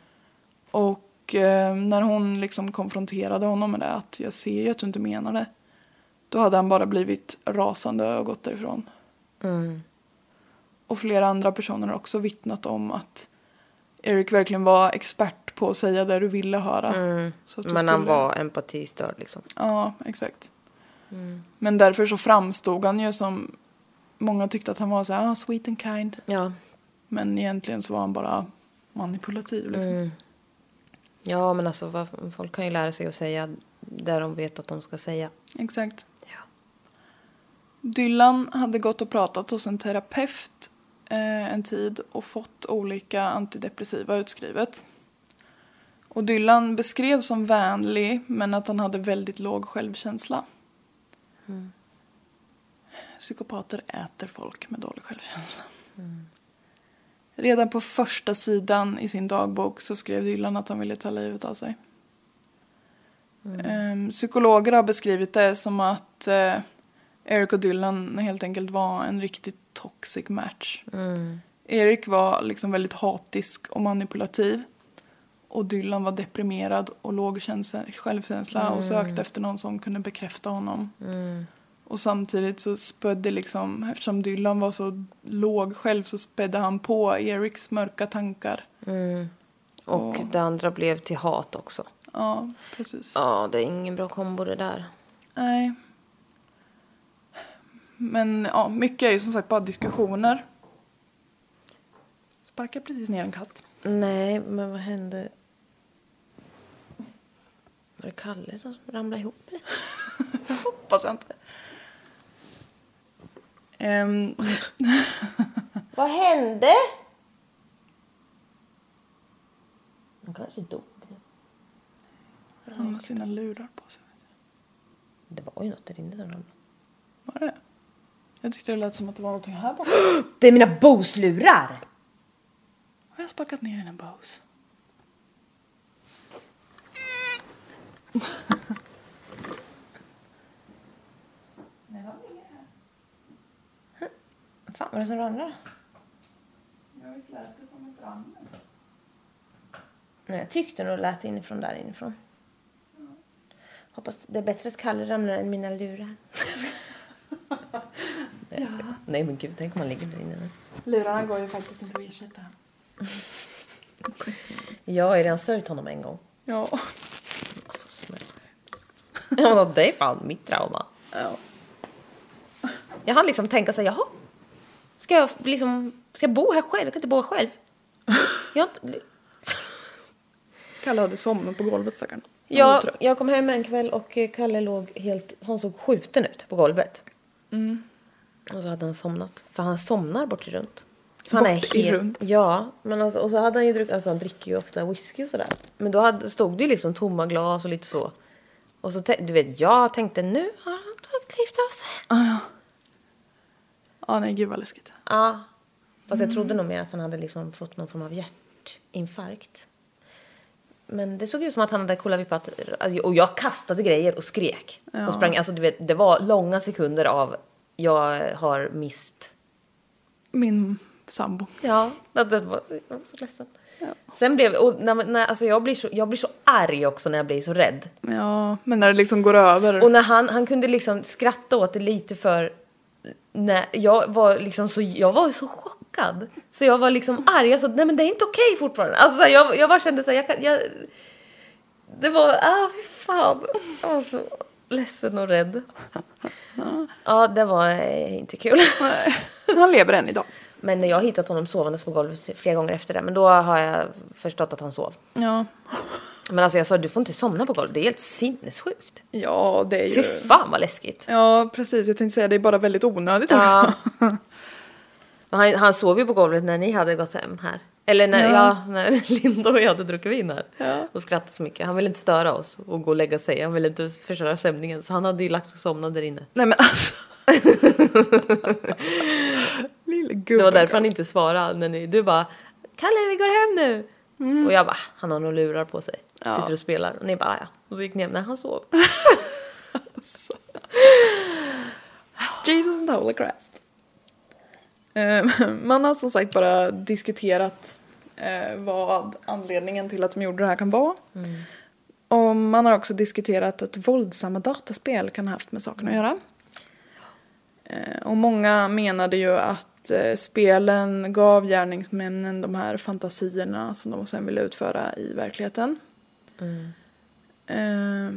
Speaker 1: Och eh, när hon liksom konfronterade honom med det, att jag ser ju att du inte menar det. Då hade han bara blivit rasande och gått därifrån. Och flera andra personer har också vittnat om att Eric verkligen var expert på att säga det du ville höra. Så att
Speaker 2: Men han
Speaker 1: skulle-
Speaker 2: var empatistörd liksom.
Speaker 1: Ja, exakt. Men därför så framstod han ju som... Många tyckte att han var så här, ah, sweet and kind.
Speaker 2: Ja.
Speaker 1: Men egentligen så var han bara manipulativ liksom.
Speaker 2: Ja, men alltså folk kan ju lära sig att säga där de vet att de ska säga.
Speaker 1: Exakt.
Speaker 2: Ja.
Speaker 1: Dylan hade gått och pratat hos en terapeut eh, en tid och fått olika antidepressiva utskrivet. Och Dylan beskrevs som vänlig men att han hade väldigt låg självkänsla. Psykopater äter folk med dålig självkänsla. Redan på första sidan i sin dagbok så skrev Dylan att han ville ta livet av sig. Mm. psykologer har beskrivit det som att eh, Eric och Dylan helt enkelt var en riktigt toxic match. Eric var liksom väldigt hatisk och manipulativ. Och Dylan var deprimerad och låg självkänsla självkänsla och sökte efter någon som kunde bekräfta honom. Mm. Och samtidigt så spödde liksom, eftersom Dylan var så låg själv så spädde han på Eriks mörka tankar.
Speaker 2: Och
Speaker 1: Och-
Speaker 2: det andra blev till hat också.
Speaker 1: Ja, precis.
Speaker 2: Ja, det är ingen bra kombo det där.
Speaker 1: Nej. Men ja, mycket är ju som sagt bara diskussioner. Sparkar precis ner en katt.
Speaker 2: Nej, men vad hände? Var det Kalle som ramlade ihop?
Speaker 1: Hoppas jag inte. Ehm,
Speaker 2: Vad hände? Han kanske dog.
Speaker 1: han har sina lurar på sig.
Speaker 2: Det var ju något där inne ramlade.
Speaker 1: Var det? Jag tyckte det lät som att det var någonting här bakom.
Speaker 2: Det är mina Bose-lurar!
Speaker 1: Har jag sparkat ner i en Bose?
Speaker 2: Vad fan var det som ramlade?
Speaker 1: Jag visst lät det som ett rammel.
Speaker 2: Nej, jag tyckte nog det lät inifrån där inifrån. Hoppas det är bättre att Kalle ramlar än mina lurar. Nej, skojar. Nej men gud, tänk om man ligger där inne nu.
Speaker 1: Lurarna går ju faktiskt inte att ersätta.
Speaker 2: Jag har ju redan sörjt honom en gång.
Speaker 1: Ja.
Speaker 2: Alltså snälla. Ja, det är fan mitt trauma.
Speaker 1: ja.
Speaker 2: Jag hann liksom tänka sig, jaha. Ska jag liksom, ska jag bo här själv? Jag kan inte bo här själv. Jag, inte-
Speaker 1: Kalle hade somnat på golvet stackarn. Han var
Speaker 2: jag, kom hem en kväll och eh, Kalle låg helt, han såg skjuten ut på golvet.
Speaker 1: Mm.
Speaker 2: Och så hade han somnat. För han somnar bort i runt. För han
Speaker 1: Bort i runt?
Speaker 2: Ja, men alltså, och så hade han ju druckit, alltså han dricker ju ofta whisky och sådär. Men då hade, stod det ju liksom tomma glas och lite så. Och så tänk- du vet, jag tänkte nu har han tagit livet av sig.
Speaker 1: Ah, ja. Ja, nej gud vad läskigt.
Speaker 2: Ja. Fast jag trodde nog mer att han hade liksom fått någon form av hjärtinfarkt. Men det såg ut som att han hade kolavippat. Och jag kastade grejer och skrek. Och sprang. Alltså du vet, det var långa sekunder av jag har mist.
Speaker 1: Min sambo.
Speaker 2: Ja, det, det var, jag var så ledsen. Sen blev, och när, när, alltså jag, blir så, jag blir så arg också när jag blir så rädd.
Speaker 1: Ja, men när det liksom går över.
Speaker 2: Och när han, han kunde liksom skratta åt det lite för... När jag var liksom så, jag var så chockad. Så jag var liksom arg. Jag sa nej men det är inte okej fortfarande. Alltså så här, jag, jag bara kände så här, jag, jag Det var, ah fy fan. Jag var så ledsen och rädd. Ja, det var eh, inte kul.
Speaker 1: Han lever än idag.
Speaker 2: Men jag har hittat honom sovandes på golvet flera gånger efter det. Men då har jag förstått att han sov.
Speaker 1: Ja.
Speaker 2: Men alltså jag sa, du får inte somna på golvet. Det är helt sinnessjukt.
Speaker 1: Ja, det är ju...
Speaker 2: Fy fan vad läskigt.
Speaker 1: Ja, precis. Jag tänkte säga det är bara väldigt onödigt också.
Speaker 2: Ja. Men han, han sov ju på golvet när ni hade gått hem här. Eller när, ja. när Linda och jag hade druckit vin här.
Speaker 1: Ja.
Speaker 2: Och skrattat så mycket. Han ville inte störa oss och gå och lägga sig. Han ville inte förstöra stämningen. Så han hade ju lagt sig och somnat där inne.
Speaker 1: Nej men alltså. Lille gubben.
Speaker 2: Det var därför han inte svarade. När ni, du bara Kalle vi går hem nu. Och jag bara han har nog lurar på sig. Sitter och spelar. Och ni bara "Ah, ja. Och så gick ni hem. Nej han sov.
Speaker 1: Jesus and Holy Christ. Man har som sagt bara diskuterat eh, vad anledningen till att de gjorde det här kan vara. Och man har också diskuterat att våldsamma dataspel kan ha haft med saken att göra. Eh, Och många menade ju att eh, spelen gav gärningsmännen de här fantasierna som de sen ville utföra i verkligheten. Eh,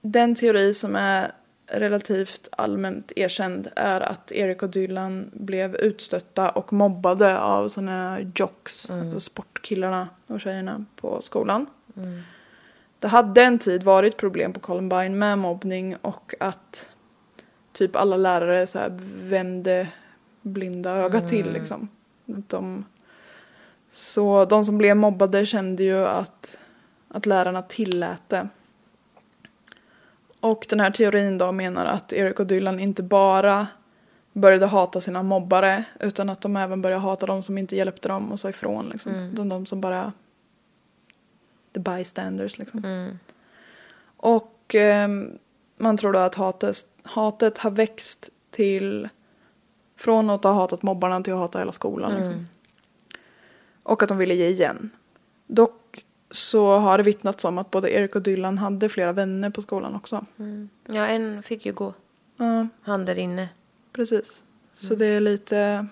Speaker 1: Den teori som är relativt allmänt erkänd är att Erik och Dylan blev utstötta och mobbade av såna jocks, alltså sportkillarna och tjejerna på skolan. Det hade en tid varit problem på Columbine med mobbning och att typ alla lärare så här vände blinda ögat till liksom. De, så de som blev mobbade kände ju att, att lärarna tillät det. Och den här teorin då menar att Eric och Dylan inte bara började hata sina mobbare utan att de även började hata de som inte hjälpte dem och sa ifrån. Liksom. De, de som bara... The bystanders liksom. Och ehm, man tror då att hatet, hatet har växt till... Från att ha hatat mobbarna till att hata hela skolan. Liksom. Och att de ville ge igen. Dock så har det vittnats om att både Eric och Dylan hade flera vänner på skolan också.
Speaker 2: Ja en fick ju gå.
Speaker 1: Ja,
Speaker 2: Han där inne.
Speaker 1: precis. Så det är lite...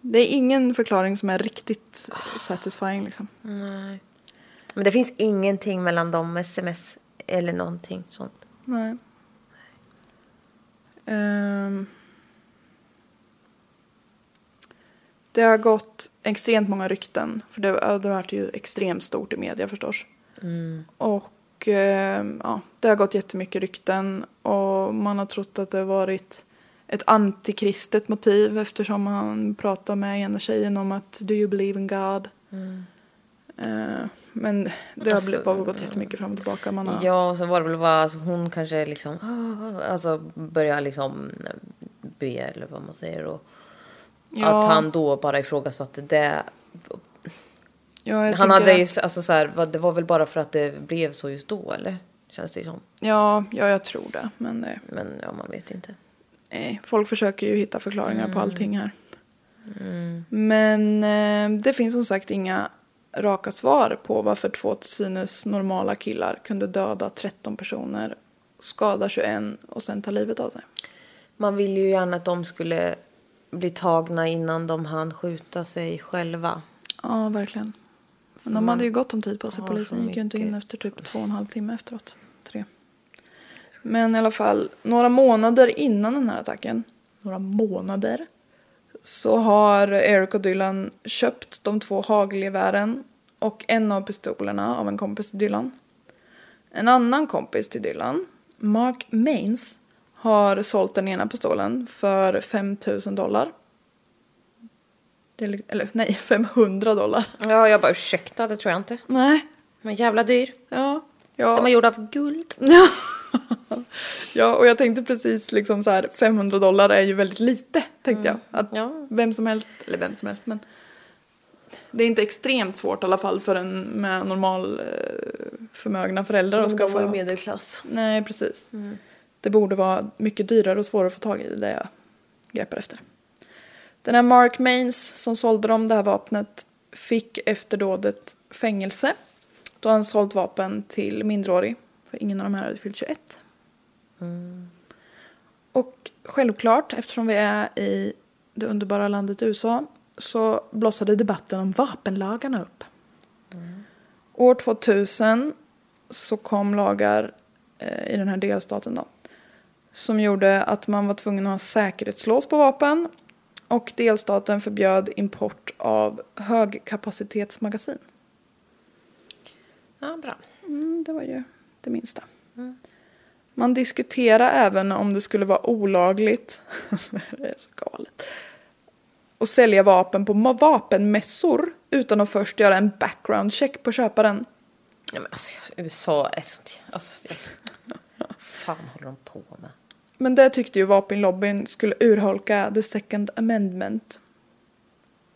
Speaker 1: Det är ingen förklaring som är riktigt satisfying liksom.
Speaker 2: Nej. Men det finns ingenting mellan dem sms eller någonting sånt.
Speaker 1: Nej. Ehm. Det har gått extremt många rykten. För det, det har varit ju extremt stort i media förstås. Och ehm, ja, det har gått jättemycket rykten. Och man har trott att det har varit ett antikristet motiv eftersom han pratar med ena tjejen om att do you believe in God? Eh, men det har
Speaker 2: Alltså,
Speaker 1: bara gått jättemycket fram och tillbaka. Man har,
Speaker 2: Ja, och så var det väl bara, alltså, hon kanske liksom, alltså börjar liksom be eller vad man säger och
Speaker 1: Ja.
Speaker 2: att han då bara ifrågasatte det.
Speaker 1: Ja,
Speaker 2: Han hade ju,
Speaker 1: att-
Speaker 2: alltså så här, det var väl bara för att det blev så just då eller? Känns det som.
Speaker 1: Ja, ja, jag tror det. Men eh,
Speaker 2: Men ja, man vet inte.
Speaker 1: nej, folk försöker ju hitta förklaringar på allting här. Men eh, det finns som sagt inga raka svar på varför två till synes normala killar kunde döda 13 personer, skada 21 och sen ta livet av sig.
Speaker 2: Man ville ju gärna att de skulle bli tagna innan de hann skjuta sig själva.
Speaker 1: Ja, verkligen. Men de hade ju gott om tid på sig. Polisen gick ju inte in efter typ två och en halv timme efteråt. Tre. Men i alla fall, några månader innan den här attacken, några månader, så har Eric och Dylan köpt de två hagelgevären och en av pistolerna av en kompis till Dylan. En annan kompis till Dylan, Mark Mains, har sålt den ena pistolen för 5000 dollar. Är, eller nej, 500 dollar.
Speaker 2: Ja, jag bara ursäkta, det tror jag inte.
Speaker 1: Nej.
Speaker 2: Men jävla dyr.
Speaker 1: Ja. Ja.
Speaker 2: De är gjorda av guld.
Speaker 1: Ja. ja, och jag tänkte precis liksom så här 500 dollar är ju väldigt lite tänkte jag. Att
Speaker 2: Ja.
Speaker 1: vem som helst, eller vem som helst men det är inte extremt svårt i alla fall för en med normal eh, förmögna föräldrar att
Speaker 2: De
Speaker 1: skaffa.
Speaker 2: var ju medelklass.
Speaker 1: Nej, precis. Det borde vara mycket dyrare och svårare att få tag i det där jag greppar efter. Den här Mark Mains som sålde dem det här vapnet fick efter dådet fängelse då han sålt vapen till minderårig. För ingen av de här hade fyllt 21. Och självklart, eftersom vi är i det underbara landet USA så blossade debatten om vapenlagarna upp. År 2000 så kom lagar eh, i den här delstaten då. Som gjorde att man var tvungen att ha säkerhetslås på vapen. Och delstaten förbjöd import av högkapacitetsmagasin.
Speaker 2: Ja, bra.
Speaker 1: Mm, det var ju det minsta. Man diskuterar även om det skulle vara olagligt, det är så galet, att sälja vapen på vapenmässor utan att först göra en background check på köparen.
Speaker 2: Nej, men alltså, USA är sånt... Alltså, jag, fan håller de på med?
Speaker 1: Men det tyckte ju vapenlobbyn skulle urholka the second amendment.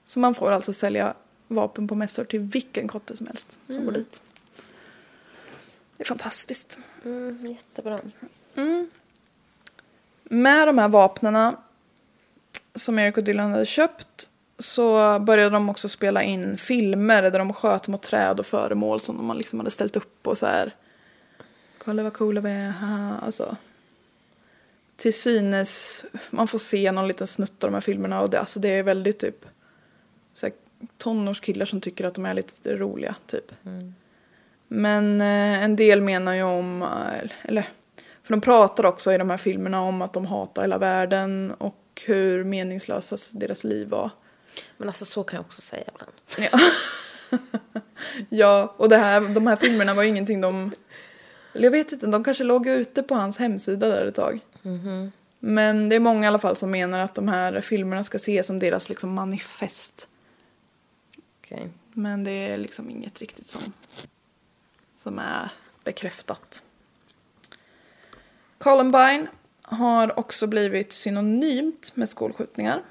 Speaker 1: Så man får alltså sälja vapen på mässor till vilken kotte som helst som går dit. Det är fantastiskt.
Speaker 2: Mm, jättebra.
Speaker 1: Med de här vapnena som Erik och Dylan hade köpt så började de också spela in filmer där de sköt mot träd och föremål som de liksom hade ställt upp och så här. Kolla vad coola vi är, haha, alltså. Till synes, man får se någon liten snutt av de här filmerna och det, alltså det är väldigt typ så här, tonårskillar som tycker att de är lite roliga typ. Men eh, en del menar ju om, eh, eller, för de pratar också i de här filmerna om att de hatar hela världen och hur meningslösa deras liv var.
Speaker 2: Men alltså så kan jag också säga ibland.
Speaker 1: Ja, ja och det här, de här filmerna var ju ingenting de... Eller jag vet inte, de kanske låg ute på hans hemsida där ett tag. Men det är många i alla fall som menar att de här filmerna ska ses som deras liksom manifest.
Speaker 2: Okej.
Speaker 1: Men det är liksom inget riktigt som, som är bekräftat. Columbine har också blivit synonymt med skolskjutningar.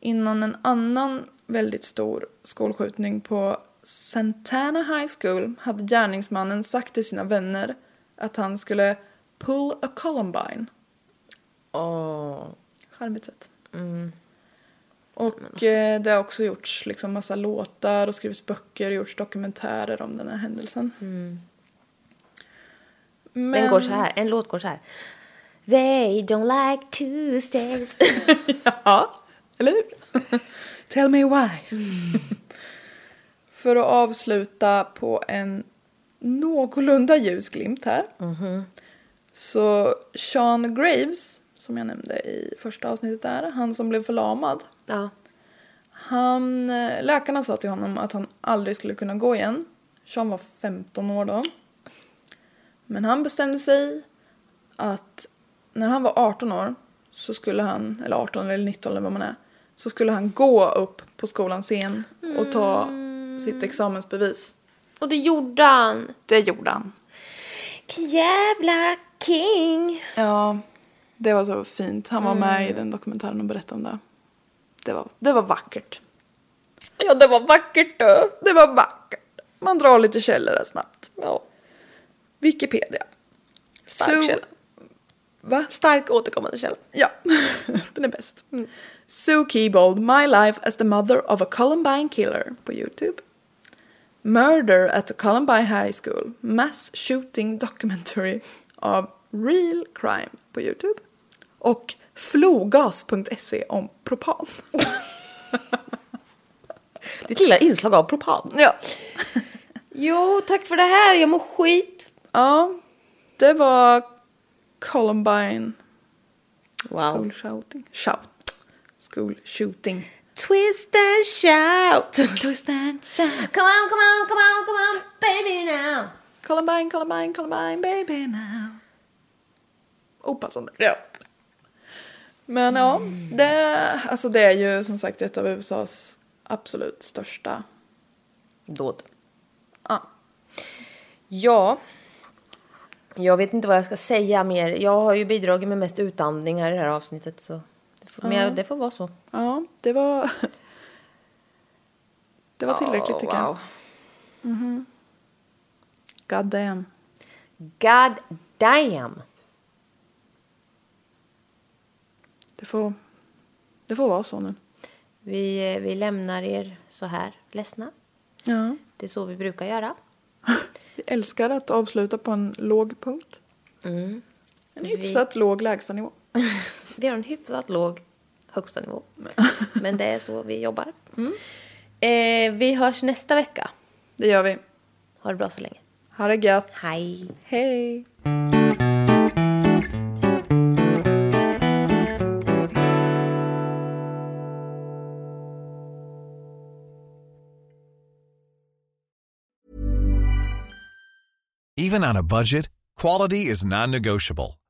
Speaker 1: Innan en annan väldigt stor skolskjutning på Santana High School hade gärningsmannen sagt till sina vänner att han skulle pull a Columbine.
Speaker 2: Åh.
Speaker 1: Charmigt sätt. Och eh, det har också gjorts liksom massa låtar och skrivits böcker och gjorts dokumentärer om den här händelsen. Men...
Speaker 2: Den går så här. En låt går så här. They don't like Tuesdays.
Speaker 1: Ja, eller hur? Tell me why. För att avsluta på en någorlunda ljusglimt här. Så Sean Graves, som jag nämnde i första avsnittet där, han som blev förlamad.
Speaker 2: ja.
Speaker 1: Han, eh, läkarna sa till honom att han aldrig skulle kunna gå igen. Sean var 15 år då. Men han bestämde sig att när han var 18 år så skulle han, eller 18 eller 19 eller vad man är, så skulle han gå upp på skolans scen och ta sitt examensbevis.
Speaker 2: Och det gjorde han.
Speaker 1: Det gjorde han.
Speaker 2: Jävla king.
Speaker 1: Ja, det var så fint. Han var med i den dokumentären och berättade om det. Det var, det var vackert.
Speaker 2: Ja, det var vackert då.
Speaker 1: Det var vackert. Man drar lite källor där snabbt.
Speaker 2: Ja.
Speaker 1: Wikipedia.
Speaker 2: Stark
Speaker 1: Sue-
Speaker 2: källa.
Speaker 1: Va?
Speaker 2: Stark återkommande källa.
Speaker 1: Ja, den är bäst. Sue Keybold, My Life as the Mother of a Columbine Killer på Youtube. Murder at Columbine High School, Mass Shooting Documentary av Real Crime på Youtube. Och flogas.se om propan.
Speaker 2: Ditt lilla inslag av propan.
Speaker 1: Ja.
Speaker 2: Jo, tack för det här. Jag mår skit.
Speaker 1: ja, det var Columbine
Speaker 2: Wow.
Speaker 1: School Shouting. Shout. School Shooting.
Speaker 2: Twist and shout.
Speaker 1: Twist and shout.
Speaker 2: Come on, come on, come on, come on, baby now.
Speaker 1: Columbine, Columbine, Columbine, baby now. Opassande. Ja. Men ja, det, alltså det är ju som sagt ett av USAs absolut största.
Speaker 2: Dåd.
Speaker 1: Ja.
Speaker 2: Ja. Jag vet inte vad jag ska säga mer. Jag har ju bidragit med mest utandningar i det här avsnittet. Så det får, Men jag- det får vara så.
Speaker 1: Ja, det var... Det var tillräckligt tycker
Speaker 2: wow.
Speaker 1: jag. God damn.
Speaker 2: God damn.
Speaker 1: Det får, det får vara så nu.
Speaker 2: Vi, vi lämnar er så här ledsna.
Speaker 1: Ja.
Speaker 2: Det är så vi brukar göra.
Speaker 1: Vi älskar att avsluta på en låg punkt. En hyfsat låg lägstanivå.
Speaker 2: Vi har en hyfsat låg högsta nivå. Men det är så vi jobbar. Eh, vi hörs nästa vecka.
Speaker 1: Det gör vi.
Speaker 2: Ha det bra så länge.
Speaker 1: Ha det gött.
Speaker 2: Hej.
Speaker 1: Hej.
Speaker 5: Even on a budget, quality is non-negotiable.